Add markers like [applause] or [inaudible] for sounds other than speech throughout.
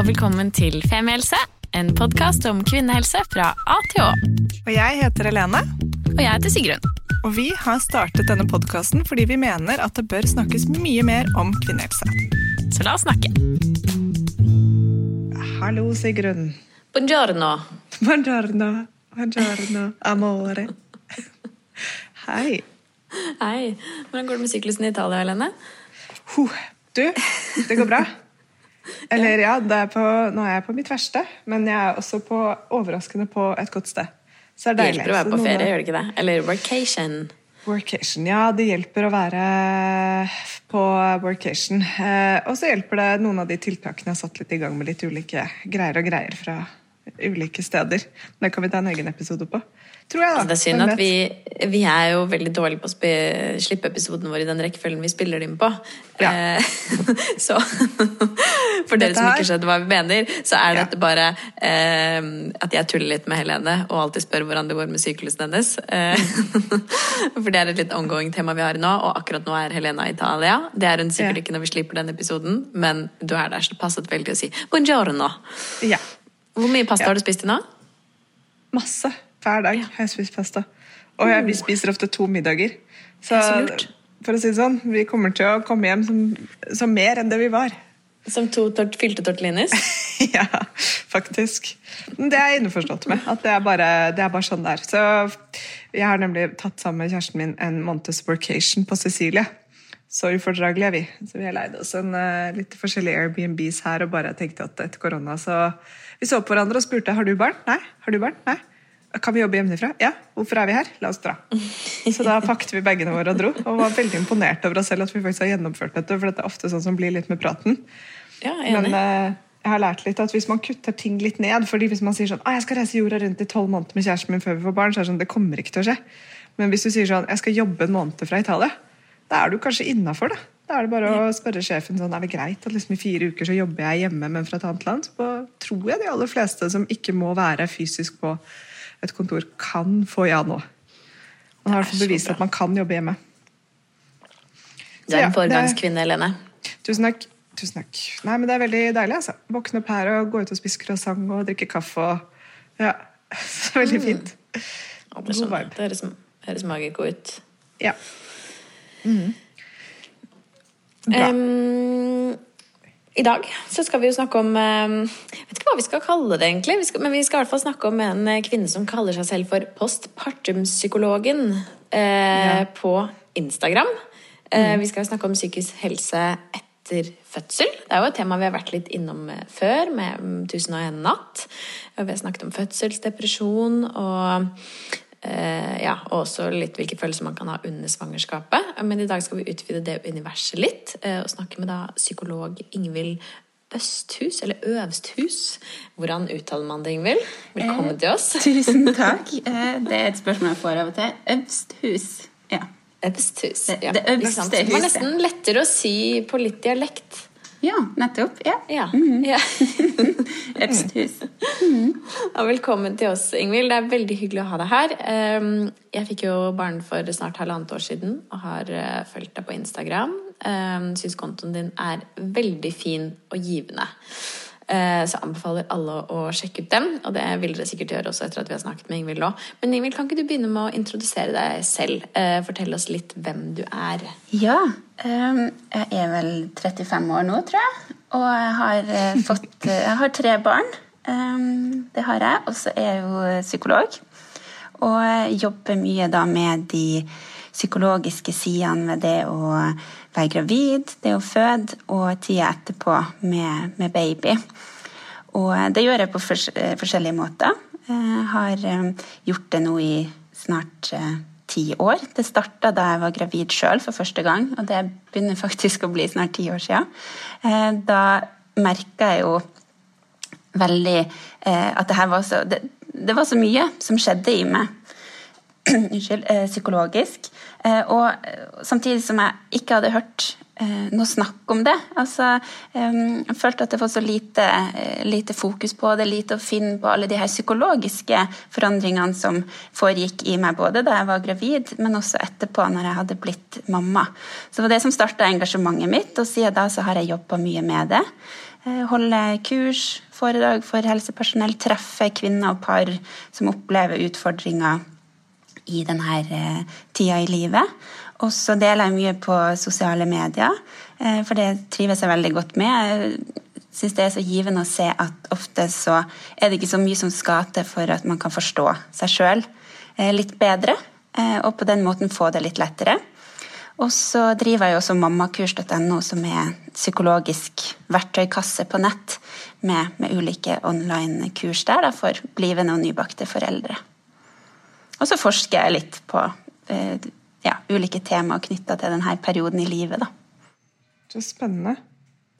og velkommen til Femihelse, en podkast om kvinnehelse fra A til Å. Og jeg heter Helene. Og jeg heter Sigrun. Og vi har startet denne podkasten fordi vi mener at det bør snakkes mye mer om kvinnehelse. Så la oss snakke. Hallo, Sigrun. Buongiorno. Buongiorno. Buongiorno, amore. Hei. Hei. Hvordan går det med syklusen i Italia, Helene? Huh. Du, det går bra. Eller ja, er på, nå er jeg på mitt verste, men jeg er også på, overraskende på et godt sted. Så det, hjelper å være på ferie, gjør det ikke det? Eller workation? Workation, ja. Det hjelper å være på workation. Eh, og så hjelper det noen av de tiltakene jeg har satt litt i gang med litt ulike greier og greier fra ulike steder. Det kan vi ta en egen episode på. Tror jeg, da. Altså, det er synd at vi, vi, er jo veldig dårlige på å slippe episoden vår i den rekkefølgen vi spiller dem på. Ja. Eh, [laughs] så for dere som ikke skjønner hva vi mener, så er ja. bare eh, at jeg tuller litt med Helene og alltid spør hvordan det går med syklusen hennes. Eh, [laughs] for det er et litt ongoing tema vi har nå, og akkurat nå er Helena i Italia. Det er hun sikkert ja. ikke når vi slipper den episoden, men du er der, så det passet veldig å si buongiorno. Ja. Hvor mye pasta har du spist i nå? Masse. Hver dag har jeg spist pasta. Og jeg, vi spiser ofte to middager. Så, for å si det sånn, vi kommer til å komme hjem som, som mer enn det vi var. Som to tort, fylte tortellinis? [laughs] ja, faktisk. Det er jeg innforstått med. At det er, bare, det er bare sånn det er. Så jeg har nemlig tatt sammen med kjæresten min en måneds workation på Sicilie. Så ufordragelige er vi. Så vi har leid oss en uh, litt forskjellige Airbnbs her og bare tenkte at etter korona så Vi så på hverandre og spurte har du barn. Nei. Har du barn? Nei. Kan vi jobbe hjemmefra? Ja. Hvorfor er vi her? La oss dra. Så da pakket vi bagene våre og dro. Og var veldig imponert over oss selv at vi faktisk har gjennomført dette. For dette er ofte sånn som blir litt med praten. Ja, enig. Men uh, jeg har lært litt at hvis man kutter ting litt ned fordi Hvis man sier sånn jeg skal reise jorda rundt i tolv måneder med kjæresten min før vi får barn, så er det sånn, det kommer ikke til å skje. Men hvis du sier sånn jeg skal jobbe en måned fra Italia, da er du kanskje innafor, da. Da er det bare å spørre sjefen sånn, er det greit at liksom i fire uker så jobber jeg hjemme, men fra et annet land. Så tror jeg de aller fleste som ikke må være fysisk på et kontor kan få ja nå. Man har bevist at man kan jobbe hjemme. Du er en foregangskvinne, Helene. Tusen takk. Tusen takk. Nei, men Det er veldig deilig. altså. Våkne opp her og gå ut og spise croissant og drikke kaffe. og ja, [laughs] Veldig mm. fint. Mm. Ja, det God vibe. Det høres, høres magisk ut. Ja. Mm. Um, i dag så skal vi jo snakke om ehm, Jeg vet ikke hva vi skal kalle det, egentlig. Vi skal, men vi skal i hvert fall snakke om en eh, kvinne som kaller seg selv for postpartum-psykologen eh, ja. på Instagram. Eh, mm. vi skal snakke om psykisk helse etter fødsel. Det er jo et tema vi har vært litt innom eh, før, med 'Tusen og en natt'. Vi har snakket om fødselsdepresjon og ja, og også litt hvilke følelser man kan ha under svangerskapet. Men i dag skal vi utvide det universet litt eh, og snakke med da psykolog Ingvild Østhus, eller Øvsthus. Hvordan uttaler man det, Ingvild? Velkommen eh, til oss. [laughs] Tusen takk. Eh, det er et spørsmål jeg får av og til. Øvsthus. Ja. Øvsthus. Ja. Det, det øvste huset. Det var nesten lettere å si på litt dialekt. Ja, nettopp. Ja. ja. Mm -hmm. [laughs] Øvsthus. Mm. Ja, velkommen til oss, Ingvild. Det er veldig hyggelig å ha deg her. Ehm, jeg fikk jo barn for snart halvannet år siden og har eh, fulgt deg på Instagram. Ehm, Syns kontoen din er veldig fin og givende. Eh, så anbefaler alle å sjekke ut dem, og det vil dere sikkert gjøre også etter at vi har snakket med Ingvild nå. Men Ingvild, kan ikke du begynne med å introdusere deg selv? Eh, fortell oss litt hvem du er. Ja. Ehm, jeg er vel 35 år nå, tror jeg. Og jeg har eh, [laughs] fått Jeg har tre barn. Det har jeg. Og så er jeg jo psykolog. Og jobber mye da med de psykologiske sidene ved det å være gravid, det å føde og tida etterpå med, med, baby. Og det gjør jeg på fors forskjellige måter. Jeg har eh, gjort det nå i snart eh, ti år. Det starta da jeg var gravid sjøl for første gang, og det begynner faktisk å bli snart ti år siden. Eh, da merka jeg jo veldig at det her var så det, det var så mye som skjedde i meg [clears throat] unnskyld, psykologisk. Og samtidig som jeg ikke hadde hørt eh, noe snakk om det. Altså, jeg følte at det var så lite, lite, fokus på det, lite å finne på alle de her psykologiske forandringene som foregikk i meg, både da jeg var gravid, men også etterpå, når jeg hadde blitt mamma. Så det var det som starta engasjementet mitt, og siden da så har jeg jobba mye med det. Holde kurs, foredrag for helsepersonell, treffe kvinner og par som opplever utfordringer i denne uh, tida i livet. Og så deler jeg mye på sosiale medier, eh, for det trives jeg veldig godt med. Jeg syns det er så givende å se at ofte så er det ikke så mye som skal til for at man kan forstå seg sjøl eh, litt bedre, eh, og på den måten få det litt lettere. Og så driver jeg også mammakurs.no, som er psykologisk verktøykasse på nett med, med ulike online-kurs der da, for blivende og nybakte foreldre. Og så forsker jeg litt på eh, ja, ulike temaer knytta til denne perioden i livet. Da. Så spennende.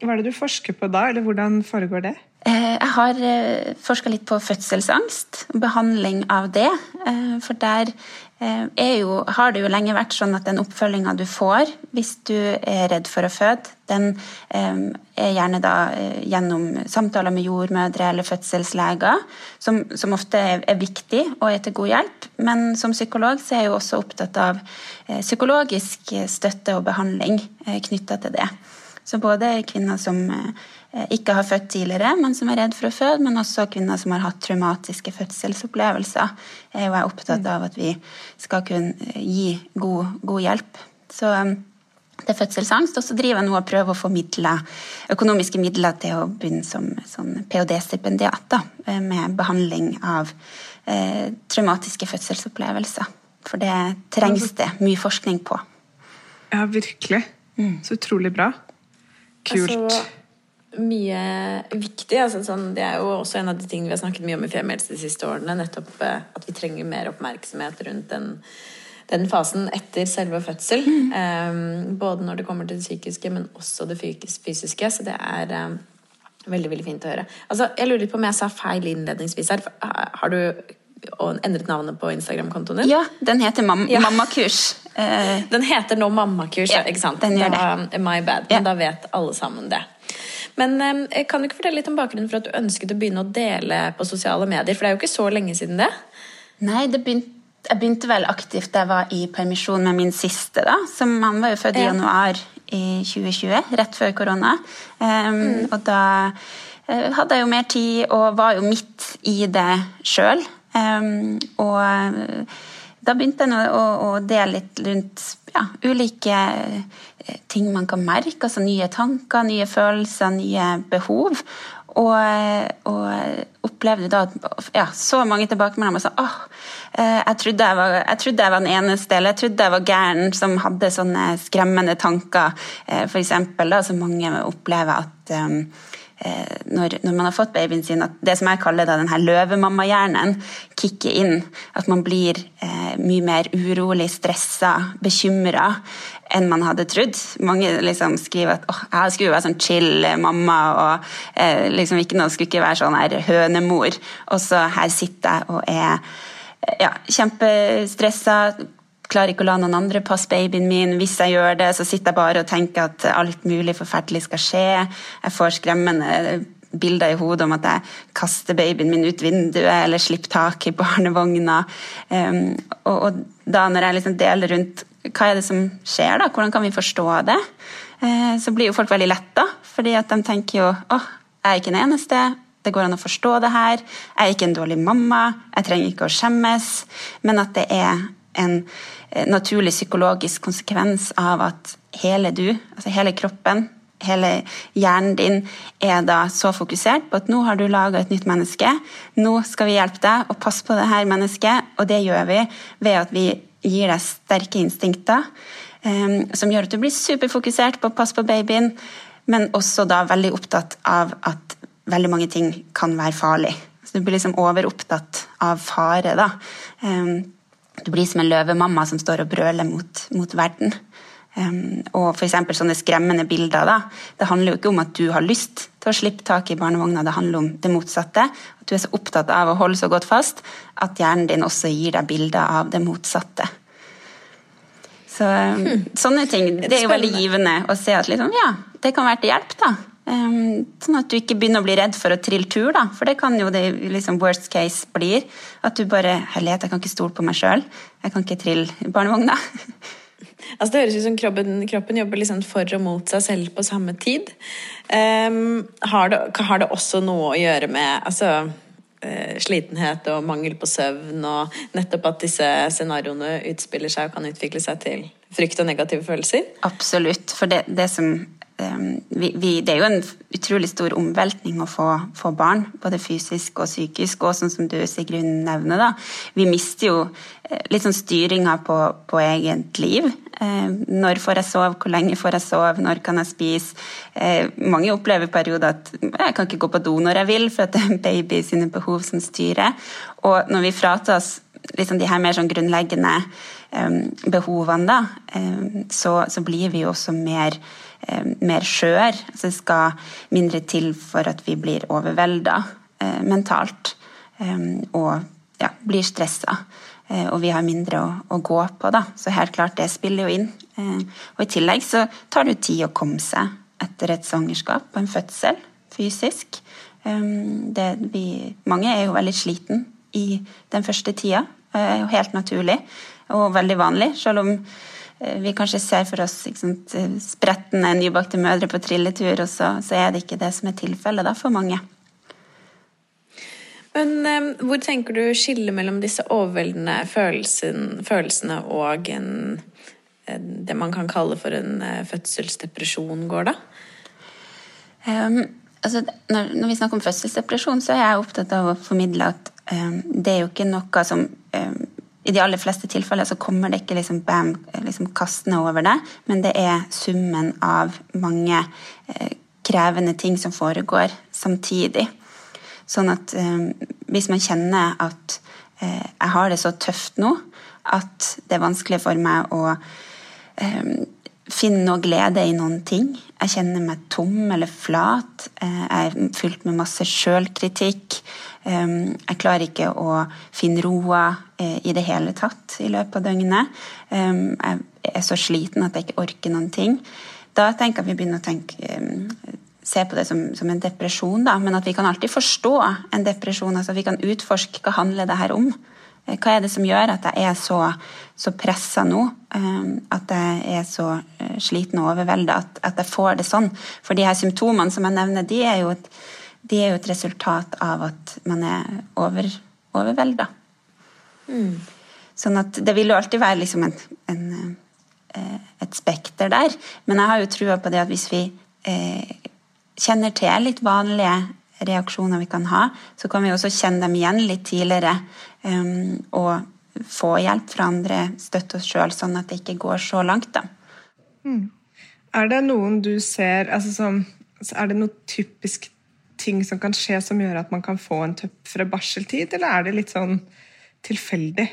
Hva er det du forsker på da, eller hvordan foregår det? Eh, jeg har eh, forska litt på fødselsangst, behandling av det. Eh, for der jo, har det jo lenge vært sånn at den oppfølginga du får hvis du er redd for å føde, den er gjerne da gjennom samtaler med jordmødre eller fødselsleger, som, som ofte er viktig og er til god hjelp. Men som psykolog så er jeg jo også opptatt av psykologisk støtte og behandling knytta til det. Så både kvinner som Eh, ikke har født tidligere, men som er redd for å føde, men også kvinner som har hatt traumatiske fødselsopplevelser, er jo jeg opptatt av at vi skal kunne eh, gi god, god hjelp. Så eh, det er fødselsangst, og så driver jeg nå og prøver å få midler, økonomiske midler til å begynne som sånn ph.d.-stipendiat med behandling av eh, traumatiske fødselsopplevelser. For det trengs det mye forskning på. Ja, virkelig. Mm. Så utrolig bra. Kult. Altså mye viktig. Altså, sånn, det er jo også en av de tingene vi har snakket mye om i Femihelse de siste årene. Nettopp eh, at vi trenger mer oppmerksomhet rundt den, den fasen etter selve fødsel. Mm. Um, både når det kommer til det psykiske, men også det fysiske. Så det er um, veldig veldig fint å høre. Altså, jeg lurer litt på om jeg sa feil innledningsvis her. Har du endret navnet på Instagram-kontoen din? Ja, den heter mam ja. Mammakurs. Uh, den heter nå Mammakurs, ja, ikke sant? Den gjør da, det. My bad. Men ja. da vet alle sammen det. Men eh, kan du ikke fortelle litt om bakgrunnen for at du ønsket å begynne å dele på sosiale medier? For det er jo ikke så lenge siden det? Nei, det begynte, jeg begynte vel aktivt da jeg var i permisjon med min siste. da, som Han var jo født i januar i 2020, rett før korona. Um, mm. Og da uh, hadde jeg jo mer tid og var jo midt i det sjøl. Um, og da begynte jeg å, å dele litt rundt ja, ulike eh, ting man kan merke. Altså nye tanker, nye følelser, nye behov. Og, og opplevde da ja, så mange tilbakemeldinger sånn, åh, jeg trodde jeg, var, jeg trodde jeg var den eneste, eller jeg trodde jeg var gæren som hadde sånne skremmende tanker. Eh, for eksempel, da, så mange opplever at Eh, når, når, man har fått babyen sin, at det som jeg kaller da denne løvemammahjernen kicker inn. At man blir eh, mye mer urolig, stressa, bekymra enn man hadde trodd. Mange liksom skriver at oh, jeg skulle være sånn chill mamma og eh, liksom ikke noe, skulle ikke være sånn her hønemor. Og så her sitter jeg og er ja, kjempestressa, klarer ikke å la noen andre passe babyen min. Hvis jeg gjør det, så sitter jeg bare og tenker at alt mulig forferdelig skal skje. Jeg får skremmende bilder i hodet om at jeg kaster babyen min ut vinduet eller slipper tak i [laughs] barnevogna. Um, og, og, da når jeg liksom deler rundt hva er det som skjer, da, hvordan kan vi forstå det, uh, så blir jo folk veldig letta. fordi at de tenker jo åh, jeg er ikke den eneste. Det går an å forstå det her. Jeg er ikke en dårlig mamma. Jeg trenger ikke å skjemmes. Men at det er en Eh, naturlig psykologisk konsekvens av at hele du, altså hele kroppen, hele hjernen din er da så fokusert på at nå har du laga et nytt menneske. Nå skal vi hjelpe deg å passe på det her mennesket, og det gjør vi ved at vi gir deg sterke instinkter um, som gjør at du blir superfokusert på å passe på babyen, men også da veldig opptatt av at veldig mange ting kan være farlig. Så du blir liksom overopptatt av fare, da. Um, du blir som en løvemamma som står og brøler mot, mot verden. Um, og f.eks. sånne skremmende bilder. Da. Det handler jo ikke om at du har lyst til å slippe tak i barnevogna, det handler om det motsatte. At du er så opptatt av å holde så godt fast at hjernen din også gir deg bilder av det motsatte. Så um, sånne ting det er jo veldig givende å se at liksom, ja, det kan være til hjelp. da. Um, sånn at du ikke begynner å bli redd for å trille tur, da. For det kan jo det liksom worst case blir. At du bare Herlighet, jeg kan ikke stole på meg sjøl. Jeg kan ikke trille barnevogna. [laughs] Altså, det høres ut som kroppen, kroppen jobber liksom for og mot seg selv på samme tid. Um, har, det, har, det, også noe å gjøre med altså, uh, slitenhet og mangel på søvn, og nettopp at disse scenarioene utspiller seg og kan utvikle seg til frykt og negative følelser? Absolutt. For det, det som Ehm, vi, vi, det er jo en utrolig stor omveltning å få, få, barn, både fysisk og psykisk, og sånn som du Sigrun nevner. da. Vi mister jo eh, litt sånn styringa på, på eget liv. Ehm, når får jeg sove, hvor lenge får jeg sove, når kan jeg spise? Ehm, mange opplever perioder at jeg kan ikke gå på do når jeg vil, for at det er baby sine behov som styrer. Og når vi fratas liksom de her mer sånn grunnleggende behovene, da, så, så blir vi jo også mer mer skjør. Altså det skal mindre til for at vi blir overvelda eh, mentalt eh, og ja, blir stressa. Og vi har mindre å, å, gå på, da. Så helt klart, det spiller jo inn. Og i tillegg så tar det jo tid å komme seg etter et svangerskap og en fødsel fysisk. Vi, mange er jo veldig sliten i den første tida. Helt naturlig og veldig vanlig, selv om Eh, vi kanskje ser for oss sant, eh, sprettende nybakte mødre på trilletur, og så, så, er det ikke det som er tilfellet for mange. Men eh, hvor tenker du skillet mellom disse overveldende følelsene, følelsene og en, det man kan kalle for en fødselsdepresjon går, da? Um, altså, når, når, vi snakker om fødselsdepresjon, så er jeg opptatt av å formidle at um, det er jo ikke noe som um, i de aller fleste tilfeller så kommer det ikke liksom bam, liksom kastende over det, men det er summen av mange eh, krevende ting som foregår samtidig. Sånn at eh, hvis man kjenner at eh, jeg har det så tøft nå at det er vanskelig for meg å finne noe glede i noen ting. Jeg kjenner meg tom eller flat. Eh, jeg er fylt med masse sjølkritikk. Jeg klarer ikke å finne roa eh, i det hele tatt i løpet av døgnet. Jeg er så sliten at jeg ikke orker noen ting. Da tenker jeg vi begynner å tenke, se på det som, som, en depresjon, da. men at vi kan alltid forstå en depresjon. altså Vi kan utforske hva handler det her om. Eh, hva er det som gjør at jeg er så, så pressa nå? At jeg er så eh, sliten og overvelda at, at, jeg får det sånn. For de her symptomene som jeg nevner, de er jo et de er jo et resultat av at man er over, overvelda. Mm. Sånn at det vil jo alltid være liksom en, en, eh, et spekter der. Men jeg har jo trua på det at hvis vi eh, kjenner til litt vanlige reaksjoner vi kan ha, så kan vi også kjenne dem igjen litt tidligere. Um, og få hjelp fra andre, støtte oss sjøl, sånn at det ikke går så langt. da. Mm. Er det noen du ser altså som, Er det noe typisk ting som kan skje som gjør at man kan få en tøffere barseltid, eller er det litt sånn tilfeldig?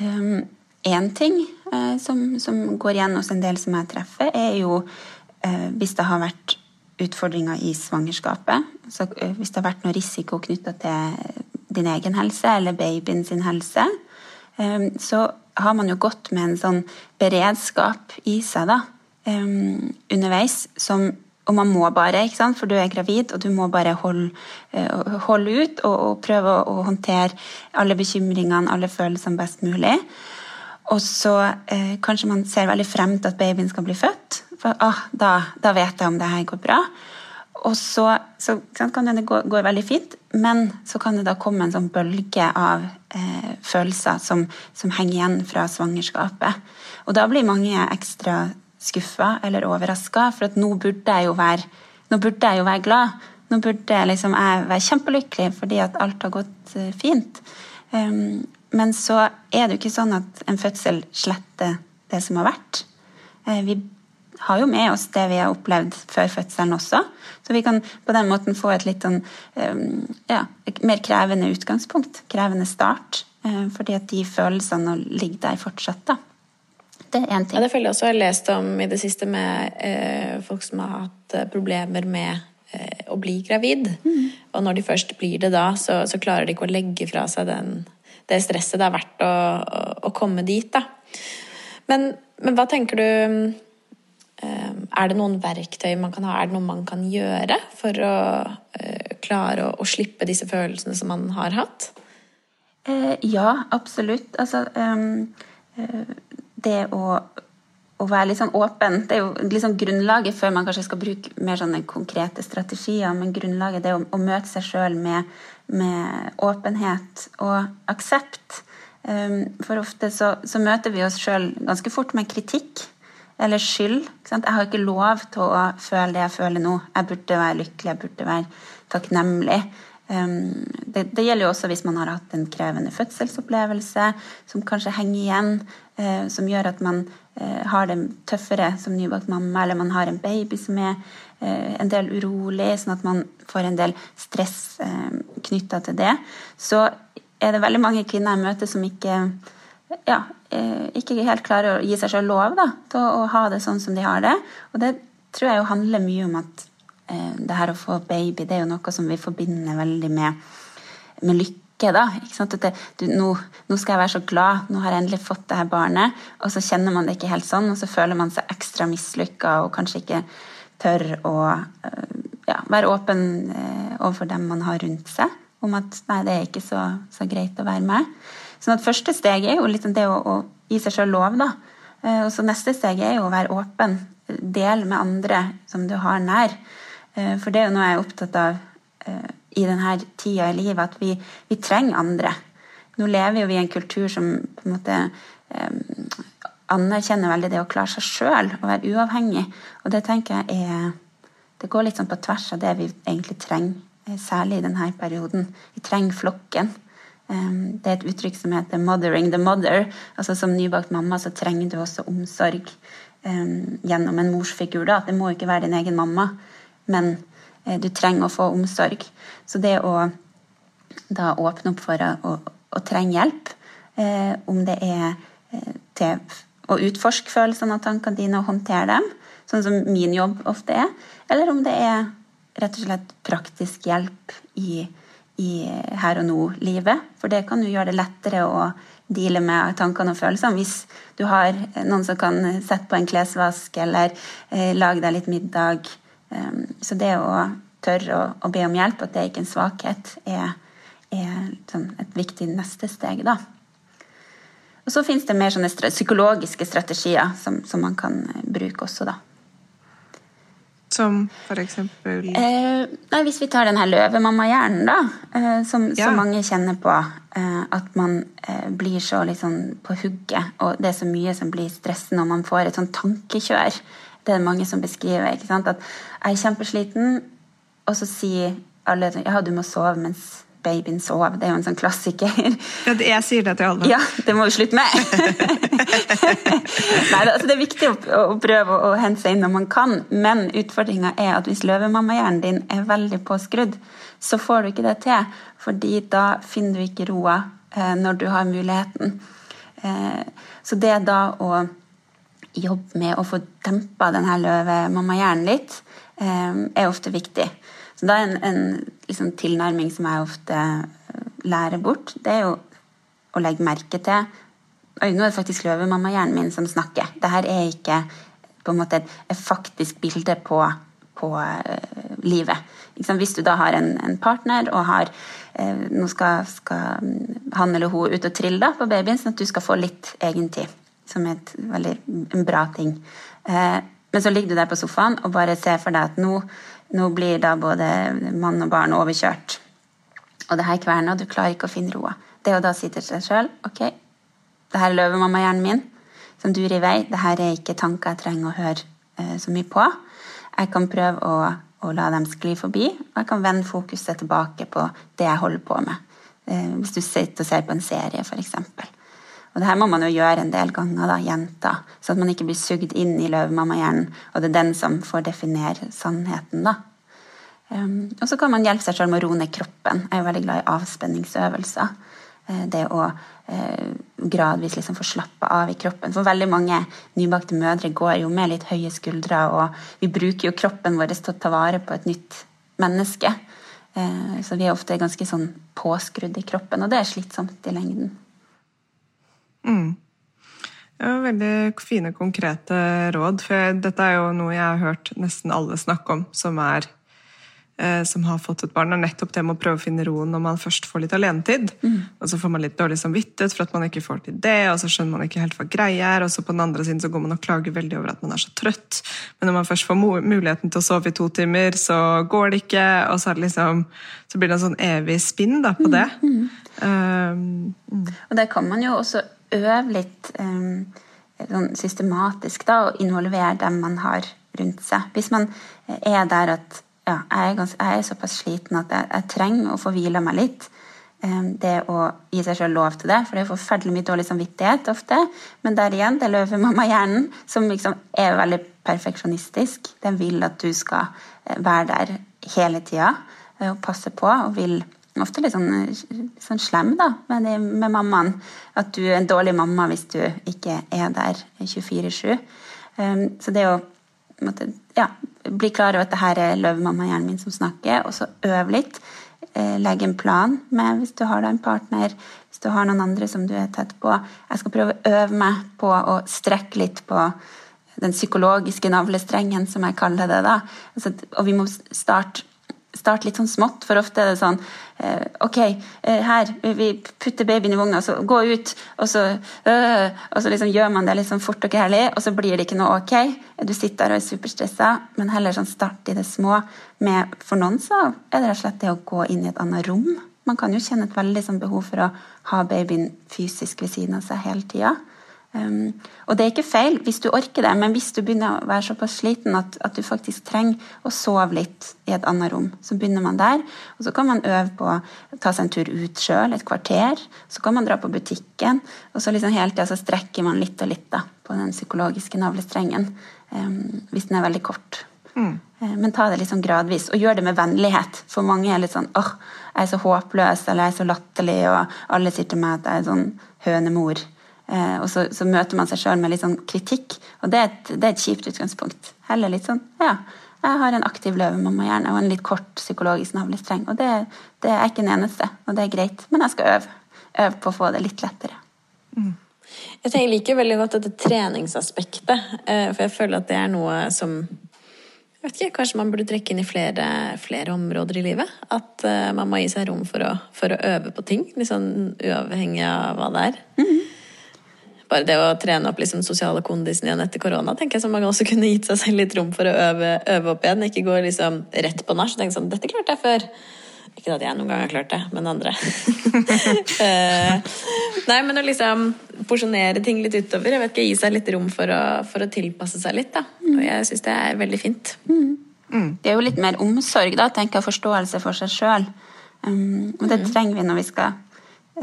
Um, en ting uh, som, som, går igjen hos en del som jeg treffer, er jo uh, hvis det har vært utfordringer i svangerskapet. Så, uh, hvis det har vært noe risiko knytta til din egen helse eller babyen sin helse, um, så har man jo gått med en sånn beredskap i seg da, underveis som og man må bare, ikke sant? for du er gravid, og du må bare holde, eh, holde ut og, og, prøve å, håndtere alle bekymringene, alle følelsene best mulig. Og så eh, kanskje man ser veldig frem til at babyen skal bli født. For ah, da, da, vet jeg om det her går bra. Og så, så kan det gå, gå, veldig fint, men så kan det da komme en sånn bølge av eh, følelser som, som henger igjen fra svangerskapet. Og da blir mange ekstra skuffa eller overraska, for nå burde være, nå burde jeg jo være glad. Nå burde liksom jeg være kjempelykkelig fordi at alt har gått eh, fint. Um, men så er det jo ikke sånn at en fødsel sletter det som har vært. Uh, vi har jo med oss det vi har opplevd før fødselen også. Så vi kan på den måten få et litt sånn um, ja, mer krevende utgangspunkt. Krevende start. Uh, fordi at de følelsene ligger der fortsatt, da. Det er én ting. Ja, det føler jeg også jeg har lest om i det siste med eh, folk som har hatt eh, problemer med eh, å bli gravid. Mm. Og når de først blir det da, så, så, klarer de ikke å legge fra seg den, det stresset det har vært å, å, å komme dit, da. Men men hva tenker du eh, Er det noen verktøy man kan ha? Er det noe man kan gjøre for å eh, klare å, slippe disse følelsene som man har hatt? Eh, ja, absolutt. Altså um, Det å, å, være litt sånn åpen Det er jo liksom grunnlaget før man kanskje skal bruke mer sånne konkrete strategier. Men grunnlaget det er å, å møte seg sjøl med, med, åpenhet og aksept. Um, for ofte så, så, møter vi oss sjøl ganske fort med kritikk eller skyld. Jeg har ikke lov til å føle det jeg føler nå. Jeg burde være lykkelig, jeg burde være takknemlig. Um, det, det, gjelder jo også hvis man har hatt en krevende fødselsopplevelse som kanskje henger igjen, uh, som gjør at man uh, har det tøffere som nybakt mamma, eller man har en baby som er uh, en del urolig, sånn at man får en del stress knytta til det. Så er det veldig mange kvinner jeg møter som ikke ja, ikke helt klarer å gi seg selv lov da, til å, ha det sånn som de har det. Og det tror jeg jo handler mye om at Eh, det her å få baby, det er jo noe som vi forbinder veldig med, med lykke. da, det, du, nå, nå, skal jeg være så glad, nå har jeg endelig fått det her barnet. Og så kjenner man det ikke helt sånn, og så føler man seg ekstra mislykka og kanskje ikke tør å eh, ja, være åpen eh, overfor dem man har rundt seg, om at nei, det er ikke så, så greit å være med. Sånn at første steg er jo litt det å, å gi seg sjøl lov, da. Og så neste steg er jo å være åpen. Del med andre som du har nær. Eh, for det er jo noe jeg er opptatt av eh, i denne tida i livet, at vi, vi trenger andre. Nå lever jo vi i en kultur som på en måte eh, anerkjenner veldig det å klare seg sjøl og være uavhengig. Og det tenker jeg er Det går litt sånn på tvers av det vi egentlig trenger, særlig i denne perioden. Vi trenger flokken. Det er et uttrykk som heter 'mothering the mother'. altså Som nybakt mamma så trenger du også omsorg gjennom en morsfigur. da, Det må ikke være din egen mamma men eh, du trenger å få omsorg. Så det å da åpne opp for å, å, å trenge hjelp, eh, om det er eh, til å utforske følelsene og tankene dine og håndtere dem, sånn som min jobb ofte er, eller om det er rett og slett praktisk hjelp i, i her og nå-livet. For det kan jo gjøre det lettere å deale med tankene og følelsene hvis du har noen som kan sette på en klesvask eller eh, lage deg litt middag Um, så det å tørre å, å, be om hjelp, at det er ikke en svakhet, er, er sånn et viktig neste steg. da. Og så fins det mer sånne psykologiske strategier som, som, man kan eh, bruke også, da. Som for eksempel eh, nei, Hvis vi tar den her løvemamma-hjernen, da. Eh, som, ja. som, mange kjenner på. Eh, at man eh, blir så liksom på hugget, og det er så mye som blir stressende, og man får et sånn tankekjør det er det mange som beskriver. ikke sant? At jeg er kjempesliten, og så sier alle ja, du må sove mens babyen sove, Det er jo en sånn klassiker. Ja, jeg sier det til alle. Ja, det må vi slutte med! [laughs] Nei, altså Det er viktig å, å prøve å, hente seg inn når man kan, men utfordringa er at hvis løvemammahjernen din er veldig påskrudd, så får du ikke det til. fordi da finner du ikke roa eh, når du har muligheten. Eh, så det da å jobbe med å få dempa denne løvemammahjernen litt, eh, er ofte viktig. Så da en, en liksom, tilnærming som jeg ofte eh, lærer bort, det er jo å legge merke til Oi, nå er det faktisk løvemammahjernen min som snakker. Dette er ikke på en måte et, faktisk bilde på, på uh, livet. Hvis du da har en, en partner og har uh, Nå skal, skal, han eller hun ut og trille da, på babyen, sånn at du skal få litt egentid som er en bra ting. Uh, men så ligger du der på sofaen og bare ser for deg at nå, nå blir da både mann og barn overkjørt. Og det her kverner, og du klarer ikke å finne roa. Det å da si til seg sjøl ok, det her er løvemammahjernen min som durer i vei. Det her er ikke tanker jeg trenger å høre eh, så mye på. Jeg kan prøve å, å, la dem skli forbi, og jeg kan vende fokuset tilbake på det jeg holder på med. Eh, hvis du sitter og ser på en serie, f.eks. Og det her må man jo gjøre en del ganger, da, jenta, så at man ikke blir sugd inn i løvemammahjernen, og det er den som får definere sannheten, da. Um, og så kan man hjelpe seg selv med å roe ned kroppen. Jeg er jo veldig glad i avspenningsøvelser. Uh, det å eh, gradvis liksom få slappe av i kroppen. For veldig mange nybakte mødre går jo med litt høye skuldre, og vi bruker jo kroppen vår til å ta vare på et nytt menneske. Eh, så vi er ofte ganske sånn påskrudd i kroppen, og det er slitsomt i lengden. Mm. Ja, Veldig fine, konkrete råd. For dette er jo noe jeg har hørt nesten alle snakke om, som, er, eh, som har fått et barn. er nettopp det med å prøve å finne roen når man først får litt alenetid. Mm. Og så får man litt dårlig samvittighet for at man ikke får til det, og så skjønner man ikke helt hva greia er, og så på den andre siden så går man og klager veldig over at man er så trøtt. Men når man først får muligheten til å sove i to timer, så går det ikke, og så, liksom, så blir det en sånn evig spinn da, på det. Mm. Um, mm. Og det kan man jo også øve litt um, sånn systematisk da, og involvere dem man har rundt seg. Hvis man er der at ja, jeg, er ganske, jeg, er såpass sliten at jeg, jeg trenger å få hvila meg litt. Um, det å gi seg selv lov til det, for det er forferdelig mye dårlig samvittighet ofte. Men der igjen, det løver mamma-hjernen, som liksom er veldig perfeksjonistisk. Den vil at du skal eh, være der hele tida eh, og passe på og vil ofte litt sånn, sånn slem da, med, med, mammaen. At du er en dårlig mamma hvis du ikke er der 24-7. Um, så det å måtte, ja, bli klar over at det her er løvemammahjernen min som snakker, og så øve litt. Eh, legge en plan med hvis du har en partner, hvis du har noen andre som du er tett på. Jeg skal prøve å øve meg på å strekke litt på den psykologiske navlestrengen, som jeg kaller det. da. Altså, og vi må starte starte litt sånn smått, for ofte er det sånn eh, Ok, eh, her, vi putter babyen i vogna, så gå ut, og så øh, Og så liksom gjør man det litt sånn fort og gærlig, og så blir det ikke noe ok. Du sitter der og er superstressa, men heller sånn start i det små. Med, for noen så er det rett og slett det å gå inn i et annet rom. Man kan jo kjenne et veldig sånn behov for å ha babyen fysisk ved siden av seg hele tida. Um, og det er ikke feil hvis du orker det, men hvis du begynner å være såpass sliten at, at, du faktisk trenger å sove litt i et annet rom, så begynner man der. Og så kan man øve på å ta seg en tur ut sjøl, et kvarter. Så kan man dra på butikken, og så liksom hele tida så strekker man litt og litt da, på den psykologiske navlestrengen. Um, hvis den er veldig kort. Mm. Uh, men ta det litt sånn gradvis, og gjør det med vennlighet. For mange er litt sånn åh, jeg er så håpløs, eller jeg er så latterlig, og alle sier til meg at jeg er sånn hønemor. Eh, og så, så, møter man seg sjøl med litt sånn kritikk, og det er, et, det er, et, kjipt utgangspunkt. Heller litt sånn ja, jeg har en aktiv løvemamma-hjerne og en litt kort psykologisk navlestreng. Og det, det, er ikke den eneste, og det er greit, men jeg skal øve. Øve på å få det litt lettere. Mm. Jeg tenker liker veldig godt dette treningsaspektet, eh, for jeg føler at det er noe som jeg vet ikke, Kanskje man burde trekke inn i flere, flere områder i livet? At uh, man må gi seg rom for å, for å øve på ting, liksom uavhengig av hva det er. Mm -hmm bare det å trene opp liksom sosiale kondisen igjen etter korona, tenker jeg som man også kunne gitt seg selv litt rom for å øve, øve opp igjen. Ikke gå liksom rett på nach og tenke sånn Dette klarte jeg før. Ikke at jeg noen gang har klart det, men andre. uh, [laughs] nei, men å liksom porsjonere ting litt utover. Jeg vet ikke, Gi seg litt rom for å, for å tilpasse seg litt. da. Og jeg syns det er veldig fint. Mm. Mm. Det er jo litt mer omsorg, da, tenker jeg, forståelse for seg sjøl. Um, og det mm. trenger vi når vi skal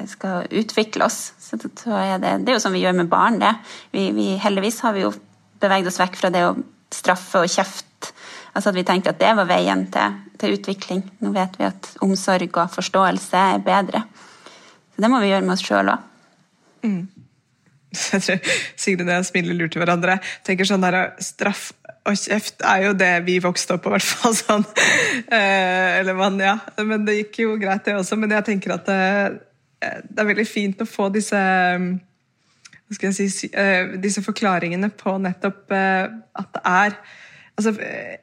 skal utvikle oss. Så er det, det, er jo sånn vi gjør med barn, det. Vi, vi, heldigvis har vi jo beveget oss vekk fra det å straffe og kjefte. Altså at vi tenkte at det var veien til, til, utvikling. Nå vet vi at omsorg og forståelse er bedre. Så det må vi gjøre med oss sjøl òg. Mm. Jeg tror Sigrun og jeg smiler lurt til hverandre. tenker sånn der, Straff og kjeft er jo det vi vokste opp på, i hvert fall. sånn. [laughs] Eh, eller man, ja. Men det gikk jo greit, det også. Men jeg tenker at eh, det er veldig fint å få disse jeg si, eh, disse forklaringene på nettopp eh, at det er altså, eh,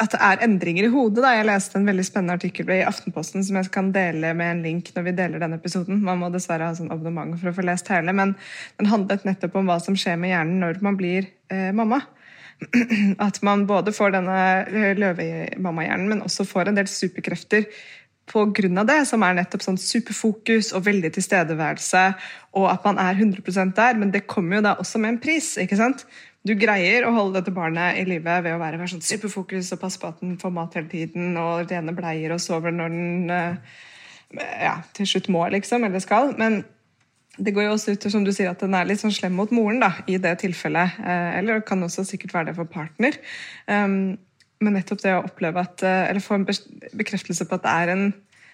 at det er endringer i hodet. Da. Jeg leste en veldig spennende artikkel i Aftenposten som jeg kan dele med en link når vi deler denne episoden. Man må dessverre ha sånn abonnement for å få lest hele, men den handlet nettopp om hva som skjer med hjernen når man blir eh, mamma. [clears throat] At man både får denne løvemammahjernen, men også får en del superkrefter av det, som er nettopp sånn superfokus og veldig tilstedeværelse, og at man er 100% der, men det kommer jo da også med en pris. ikke sant? Du greier å holde dette barnet i live ved å være, være sånn superfokus og passe på at den får mat hele tiden, og rene bleier og sover når den eh, ja, til slutt må, liksom, eller skal. Men det går jo også ut som du sier, at den er litt sånn slem mot moren da, i det tilfellet. Eh, eller det kan også sikkert være det for partner. Um, men nettopp det å oppleve at eh, Eller få en bekreftelse på at det er en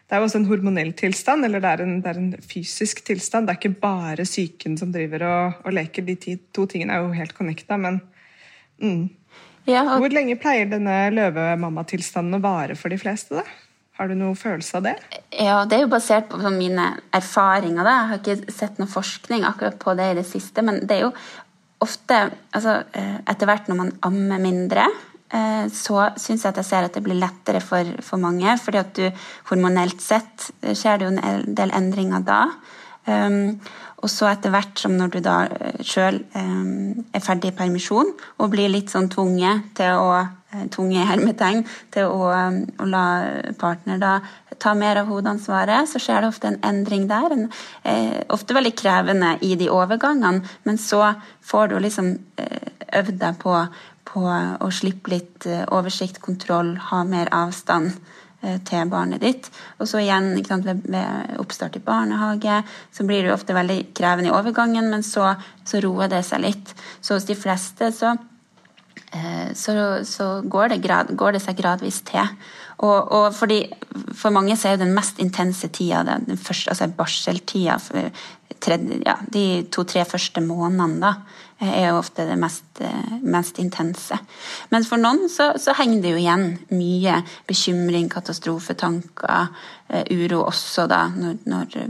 det er jo også en hormonell tilstand, eller det er en, det er en fysisk tilstand. Det er ikke bare psyken som driver og, og leker. De ti, to tingene er jo helt connecta, men mm. ja, og... Hvor lenge pleier denne løvemammatilstanden å vare for de fleste, da? Har du noen følelse av det? Ja, Det er jo basert på mine erfaringer. Da. Jeg har ikke sett noe forskning akkurat på det i det siste, men det er jo ofte altså, eh, Etter hvert når man ammer mindre, så syns jeg at jeg ser at det blir lettere for, for mange. fordi at du hormonelt sett skjer det jo en del endringer da. Um, og så etter hvert som når du da sjøl um, er ferdig i permisjon og blir litt sånn tvunget til å tunge hermetegn til å, å, la partner da ta mer av hovedansvaret, så skjer det ofte en endring der. En, eh, ofte veldig krevende i de overgangene, men så får du liksom eh, øvd deg på, på, å slippe litt eh, oversikt, kontroll, ha mer avstand eh, til barnet ditt. Og så igjen sant, ved, oppstart i barnehage så blir det jo ofte veldig krevende i overgangen, men så, så roer det seg litt. Så hos de fleste så eh, så, så går, det grad, går, det seg gradvis til. Og, og fordi, For mange så er jo den mest intense tida den første, altså barseltida. Ja, de to-tre første månedene da, er jo ofte det mest, mest intense. Men for noen så, så, henger det jo igjen mye bekymring, katastrofetanker, eh, uro også da, når, når,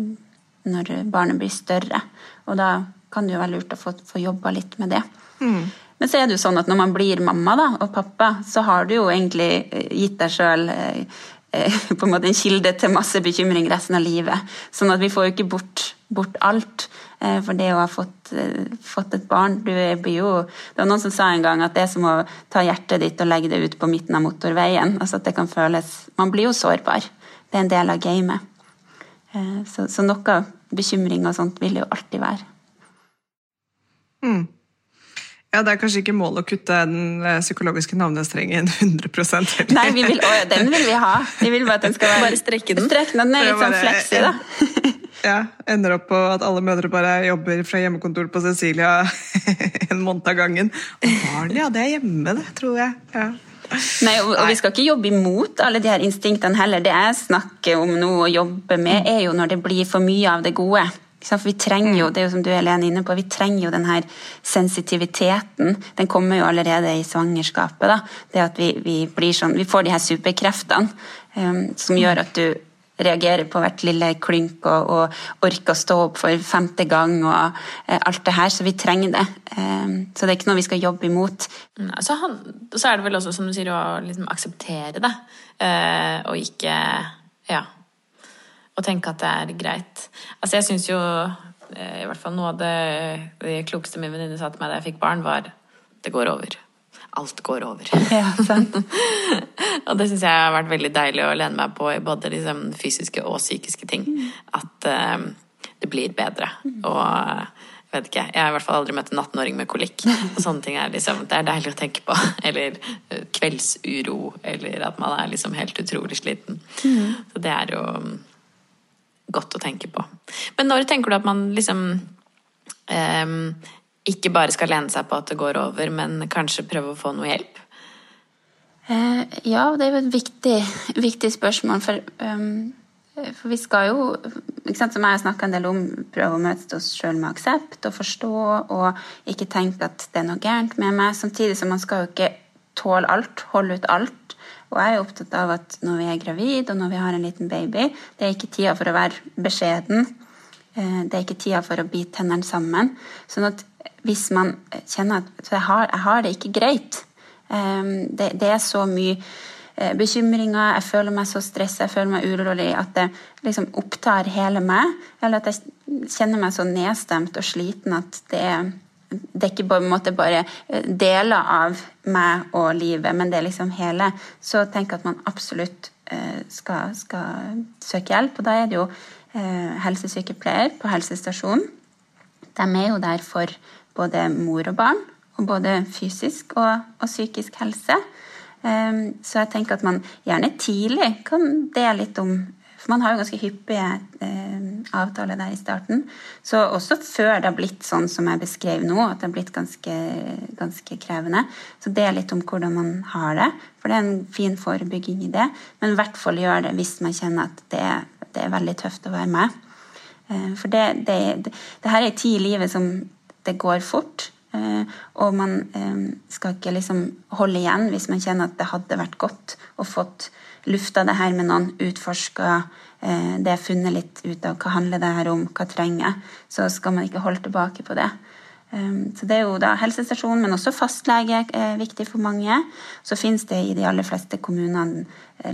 når barnet blir større. Og da kan det jo være lurt å få, få jobba litt med det. Mm. Men så er det jo sånn at når man blir mamma da, og pappa, så har du jo egentlig eh, gitt deg sjøl eh, eh, [laughs] på en måte en kilde til masse bekymring resten av livet. Sånn at vi får jo ikke bort, bort alt. For det å ha fått, fått, et barn du blir jo, Det var noen som sa en gang at det er som å ta hjertet ditt og legge det ut på midten av motorveien. altså at det kan føles, Man blir jo sårbar. Det er en del av gamet. Så, så noe bekymring og sånt vil det jo alltid være. Mm. Ja, Det er kanskje ikke målet å kutte den eh, psykologiske navnestrengen [laughs] 100 heller. Nei, vi vil, å, den vil vi ha. Vi vil bare at den skal [laughs] være Bare strekke den. Strekke den er litt sånn fleksig, da. [laughs] Ja, Ender opp på at alle mødre bare jobber fra hjemmekontor på Cecilia [laughs] en måned av gangen. Barn, ja, det er hjemme, det, tror jeg. Ja. Nei, og, og, vi skal ikke jobbe imot alle de her instinktene heller. Det jeg snakker om nå og jobber med, er jo når det blir for mye av det gode. For vi trenger jo, det er jo som du Helene inne på, vi trenger jo den her sensitiviteten. Den kommer jo allerede i svangerskapet. da, det at Vi, vi, blir sånn, vi får de her superkreftene um, som gjør at du reagerer på hvert lille klynk og, og orker å stå opp for femte gang og eh, alt det her. Så vi trenger det. Eh, så det er ikke noe vi skal jobbe imot. Mm, så, han, så er det vel også, som du sier, å liksom akseptere det, eh, og ikke Ja og tenke at det er greit. Altså, jeg syns jo eh, i hvert fall noe av det, det klokeste min venninne sa til meg da jeg fikk barn, var det går over. Alt går over. [laughs] Ja, sant. [laughs] og det syns jeg har vært veldig deilig å lene meg på i både liksom, fysiske og psykiske ting. Mm. At uh, det blir bedre. Mm. Og jeg vet ikke, jeg har i hvert fall aldri møtt en 18-åring med kolikk. [laughs] Og sånne ting er liksom, Det er deilig å tenke på. Eller kveldsuro, eller at man er liksom helt utrolig sliten. Mm. Så det er jo godt å tenke på. Men når tenker du at man liksom um, ikke bare skal lene seg på at det går over, men kanskje prøve å få noe hjelp? Uh, ja, det er jo et viktig, [laughs] viktig spørsmål. For, um, for, vi skal jo, sant, som jeg har snakka en del om, prøve å møte oss sjøl med aksept og forstå, og ikke tenke at det er noe gærent med meg. Samtidig som man skal jo ikke tåle alt, holde ut alt. Og jeg er opptatt av at når vi er gravid og når vi har en liten baby, det er ikke tida for å være beskjeden. Eh, det er ikke tida for å bite tennene sammen. Sånn at hvis man kjenner at jeg har, jeg har det ikke greit eh, det, det, er så mye eh, bekymringer, jeg føler meg så stressa, jeg føler meg urolig at det liksom opptar hele meg. Eller at jeg kjenner meg så nedstemt og sliten at det er det er ikke på en måte bare eh, deler av meg og livet, men det er liksom hele. Så tenk at man absolutt eh, skal, skal søke hjelp. Og da er det jo helsesykepleier på helsestasjonen. De er jo der for både mor og barn, og både fysisk og, og psykisk helse. Så jeg tenker at man gjerne tidlig kan dele litt om for man har jo ganske hyppige eh, avtaler der i starten. Så også før det har blitt sånn som jeg beskrev nå, at det har blitt ganske, ganske krevende. Så det litt om hvordan man har det, for det er en fin forebygging i det. Men i hvert fall gjør det hvis man kjenner at det, det er veldig tøft å være med. Eh, for det, det, det, her er tid i livet som det går fort. Eh, og man eh, skal ikke liksom holde igjen hvis man kjenner at det hadde vært godt å fått lufta det her med noen, utforska eh, det, funnet litt ut av hva handler det her om, hva trenger så skal man ikke holde tilbake på det. Så Det er jo da helsestasjon, men også fastlege er viktig for mange. Så finnes det i de aller fleste kommunene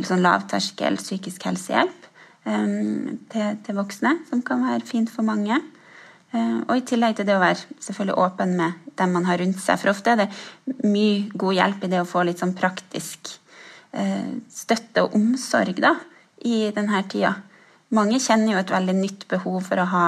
sånn lavterskel psykisk helsehjelp til, til, voksne, som kan være fint for mange. Uh, og i tillegg til det å være selvfølgelig åpen med dem man har rundt seg. For ofte er det mye god hjelp i det å få litt sånn praktisk uh, støtte og omsorg da, i denne tida. Mange kjenner jo et veldig nytt behov for å ha,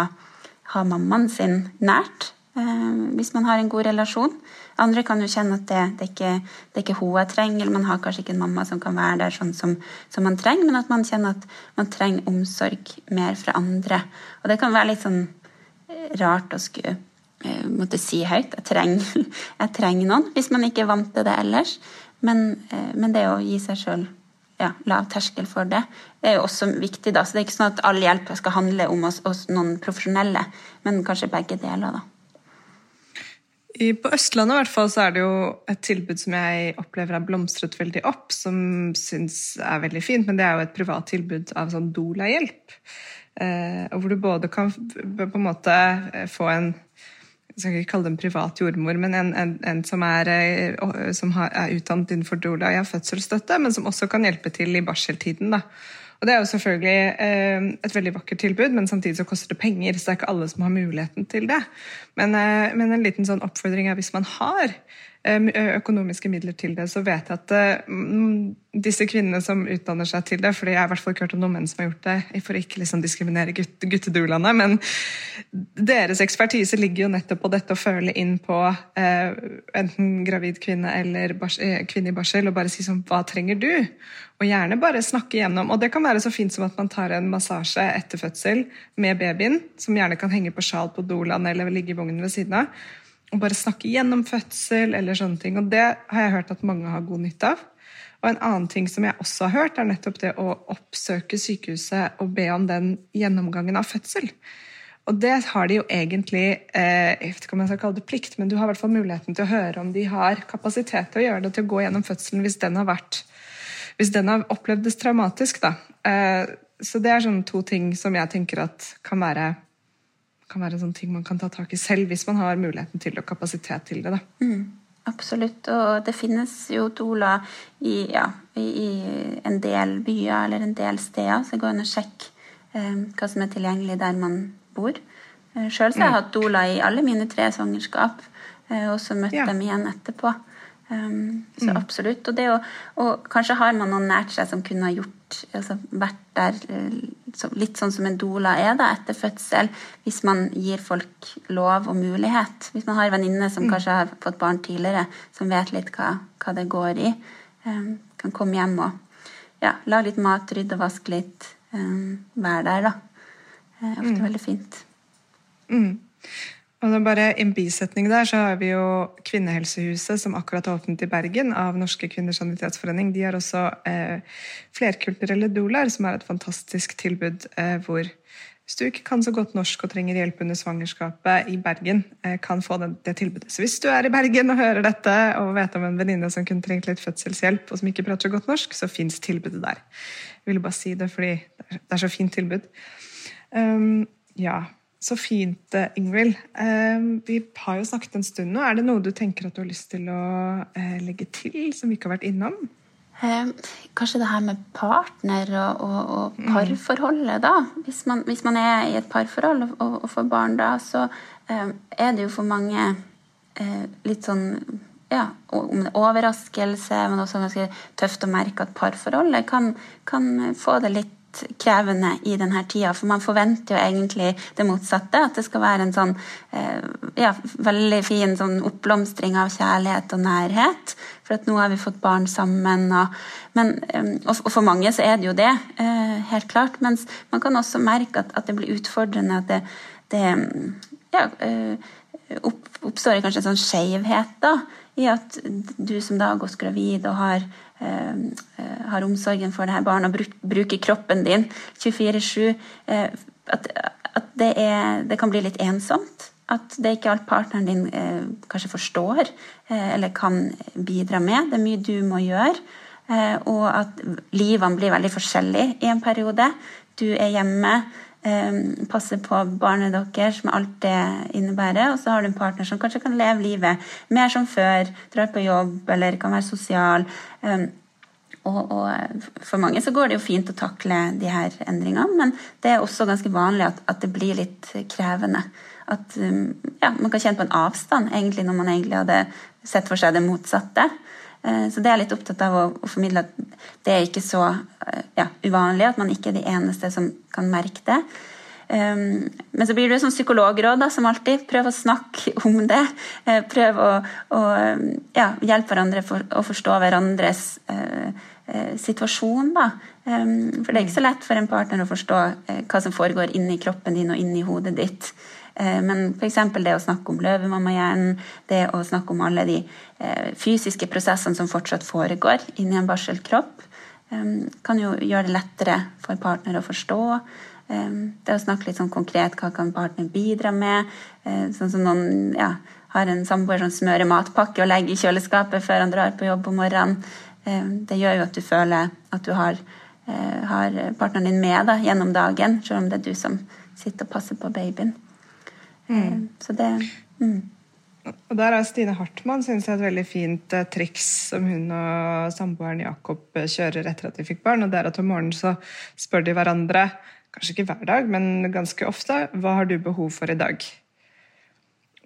ha mammaen sin nært. Eh, hvis man har en god relasjon. Andre kan jo kjenne at det, det, er, ikke, det er ikke hun jeg trenger, eller man har kanskje ikke en mamma som kan være der sånn som, som, man trenger, men at man kjenner at man trenger omsorg mer fra andre. Og det kan være litt sånn eh, rart å skulle uh, måtte si høyt. Jeg [laughs] trenger, jeg noen, hvis man ikke er vant til det ellers. Men, uh, men det å gi seg sjøl ja, lav terskel for det. Det er jo også viktig. da, så Det er ikke sånn at all hjelp skal handle om oss, oss noen profesjonelle, men kanskje begge deler. da. I, på Østlandet i hvert fall så er det jo et tilbud som jeg opplever har blomstret veldig opp, som syns er veldig fint, men det er jo et privat tilbud av sånn doula-hjelp. Eh, og hvor du både kan på en måte få en jeg skal ikke kalle det en privat jordmor, men en, en, en som, er, eh, som er utdannet innenfor doula har fødselsstøtte, men som også kan hjelpe til i barseltiden. Da. Og Det er jo selvfølgelig eh, et veldig vakkert tilbud, men samtidig så koster det penger. Så det er ikke alle som har muligheten til det. Men, eh, men en liten sånn oppfordring er hvis man har økonomiske midler til det, så vet jeg at mm, disse kvinnene som utdanner seg til det fordi jeg har i hvert fall ikke hørt om noen menn som har gjort det, for å ikke liksom diskriminere gutt, guttedulaene, men deres ekspertise ligger jo nettopp på dette å føle inn på eh, enten gravid kvinne eller bars, eh, kvinne i barsel, og bare si sånn Hva trenger du? Og gjerne bare snakke igjennom. Og det kan være så fint som at man tar en massasje etter fødsel med babyen, som gjerne kan henge på sjal på dolaen eller ligge i vognen ved siden av og bare snakke gjennom fødsel eller sånne ting. Og det har jeg hørt at mange har god nytte av. Og en annen ting som jeg også har hørt, er nettopp det å oppsøke sykehuset og be om den gjennomgangen av fødsel. Og det har de jo egentlig eh, Jeg vet ikke om jeg skal kalle det plikt, men du har i hvert fall muligheten til å høre om de har kapasitet til å gjøre det, til å gå gjennom fødselen hvis den har vært hvis den har opplevdes traumatisk. Da. Eh, så det er sånne to ting som jeg tenker at kan være kan være sånne ting man kan ta tak i selv, hvis man har muligheten til og kapasitet til det. Mm, absolutt. Og det finnes jo doula i, ja, i, en del byer eller en del steder, så gå inn og sjekk eh, hva som er tilgjengelig der man bor. Eh, Sjøl har jeg mm. hatt doula i alle mine tre svangerskap, eh, og så møtt ja. dem igjen etterpå. Um, så mm. absolutt. Og, å, og, kanskje har man noen nært seg som kunne ha gjort altså vært der eh, litt sånn som en doula er da, etter fødsel, hvis man gir folk lov og mulighet. Hvis man har en venninne som mm. kanskje har fått barn tidligere, som vet litt hva, hva det går i, um, kan komme hjem og ja, lage litt mat, rydde og vaske litt, um, være der, da. Det er ofte mm. veldig fint. Mm. Og bare I en bisetning der så har vi jo Kvinnehelsehuset, som akkurat har åpnet i Bergen, av Norske kvinners sanitetsforening. De har også eh, flerkulturelle doulaer, som er et fantastisk tilbud eh, hvor hvis du ikke kan så godt norsk og trenger hjelp under svangerskapet i Bergen, eh, kan få det, det, tilbudet. Så hvis du er i Bergen og hører dette og vet om en venninne som kunne trengt litt fødselshjelp, og som ikke prater så godt norsk, så fins tilbudet der. Jeg ville bare si det fordi det er så fint tilbud. Um, ja, så fint, eh, Ingvild. Eh, vi har jo snakket en stund nå. Er det noe du tenker at du har lyst til å eh, legge til, som vi ikke har vært innom? Kanskje det her med partner og, og, og mm. parforholdet, da. Hvis man, hvis man, er i et parforhold og, og får barn da, så er det jo for mange litt sånn ja, overraskelse, men også ganske tøft å merke at parforholdet kan, kan få det litt krevende i denne tida. For man forventer jo egentlig det motsatte. At det skal være en sånn eh, ja, veldig fin sånn oppblomstring av kjærlighet og nærhet. For at nå har vi fått barn sammen. Og, men, eh, og for mange så er det jo det, eh, helt klart. Mens man kan også merke at, at det blir utfordrende. At det, det ja, oppstår kanskje en sånn skeivhet i at du som da har gått gravid og har har omsorgen for det her barnet og bruker kroppen din 24-7 eh, At, at det, er, det, kan bli litt ensomt. At det ikke alt partneren din eh, kanskje forstår eh, eller kan bidra med. Det er mye du må gjøre. Eh, og at livene blir veldig forskjellige i en periode. Du er hjemme eh, passe på barnet deres med alt det innebærer. Og så har du en partner som kanskje kan leve livet mer som før, drar på jobb eller kan være sosial. Eh, og, og, for mange så går det jo fint å takle de her endringene, men det er også ganske vanlig at, at det blir litt krevende. At um, ja, man kan kjenne på en avstand egentlig når man egentlig hadde sett for seg det motsatte. Eh, så det er jeg litt opptatt av å, å formidle at det er ikke så eh, ja, uvanlig at man ikke er de eneste som kan merke det. Um, men så blir det sånn psykologråd da, som alltid. Prøv å snakke [laughs] om det. Uh, prøv å, å ja, hjelpe hverandre for å forstå hverandres uh, uh, situasjon. Da. Um, for det er ikke så lett for en partner å forstå hva som foregår inni kroppen din og inni hodet ditt. Eh, men f.eks. det å snakke om løvemammahjernen, det å snakke om alle de eh, fysiske prosessene som fortsatt foregår inni en barselkropp, eh, kan jo gjøre det lettere for partner å forstå. Det å snakke litt sånn konkret hva kan partner bidra med. Sånn som noen ja, har en samboer som smører matpakke og legger i kjøleskapet før han drar på jobb om morgenen. Det gjør jo at du føler at du har, har partneren din med da, gjennom dagen, selv om det er du som sitter og passer på babyen. Mm. Så det mm. Og der har Stine Hartmann synes jeg, et veldig fint eh, triks som hun og samboeren Jakob eh, kjører etter at de fikk barn. og det er at Om morgenen så spør de hverandre, kanskje ikke hver dag, men ganske ofte, hva har du behov for i dag?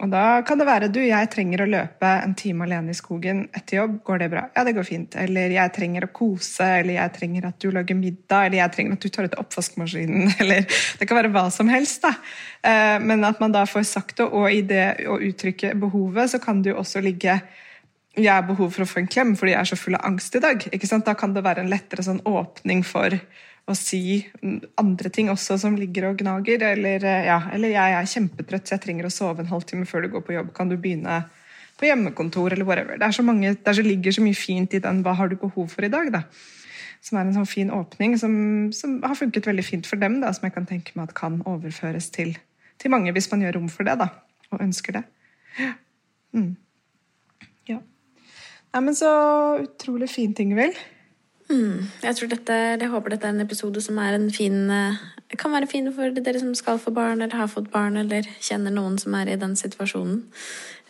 Og da kan det være du, jeg trenger å løpe en time alene i skogen etter jobb. Går det bra? Ja, det går fint. Eller jeg trenger å kose, eller jeg trenger at du lager middag, eller jeg trenger at du tar ut oppvaskmaskinen, [laughs] eller Det kan være hva som helst, da. Eh, men at man da får sagt det, og i det å uttrykke behovet, så kan det jo også ligge jeg har behov for å få en klem fordi jeg er så full av angst i dag. Da kan det være en lettere sånn åpning for å si andre ting også som ligger og gnager. Eller, eh, ja, eller jeg er kjempetrøtt, så jeg trenger å sove en halvtime før du går på jobb. Kan du begynne på hjemmekontor, eller whatever. Det, så mange, det så ligger så mye fint i den 'hva har du behov for i dag', da. Som er en sånn fin åpning som, som har funket veldig fint for dem, da, som jeg kan tenke meg at kan overføres til, til mange hvis man gjør rom for det, da, og ønsker det. Mm. Ja. Nei, så utrolig fin ting, vel. Mm. Jeg, tror dette, jeg håper dette er en episode som er en fin eh, kan være fin for dere som skal få barn, eller har fått barn, eller kjenner noen som er i den situasjonen.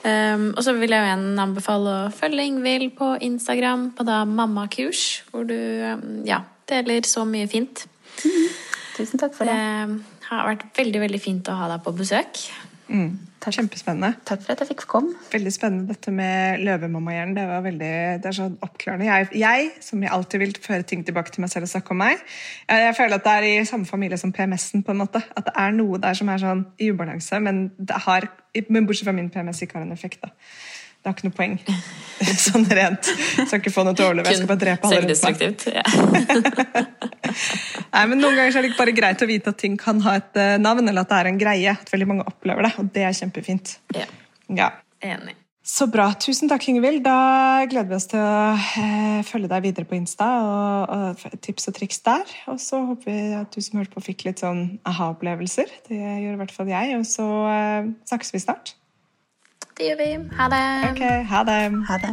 Um, og så vil jeg igjen anbefale å følge Ingvild på Instagram på da mammakurs, hvor du um, ja, deler så mye fint. Mm. Tusen takk for det. Det har vært veldig, veldig fint å ha deg på besøk. Mm. Takk. Kjempespennende. Takk for at jeg fikk komme. Veldig spennende dette med løvemammahjernen. Det var veldig, det er sånn oppklarende. Jeg, jeg, som jeg alltid vil føre ting tilbake til meg selv og snakke om meg, jeg, jeg føler at det er i samme familie som PMS-en. på en måte. At det er noe der som er sånn i ubalanse, men det har, men bortsett fra min PMS, ikke har en effekt. da. Det har ikke noe poeng. [laughs] sånn rent. Jeg skal ikke få noe til å overleve. Jeg skal bare drepe alle rundt meg. [laughs] Nei, men Noen ganger er det bare greit å vite at ting kan ha et uh, navn, eller at det er en greie. At veldig mange opplever det, og det er kjempefint. Ja. ja. Enig. Så bra. Tusen takk, Ingvild. Da gleder vi oss til å uh, følge deg videre på Insta og, og tips og triks der. Og så håper vi at du som hørte på, fikk litt sånn aha-opplevelser. Det gjør i hvert fall jeg. Og så uh, snakkes vi snart. Det vi. Ha det. Ok, ha det. Ha det.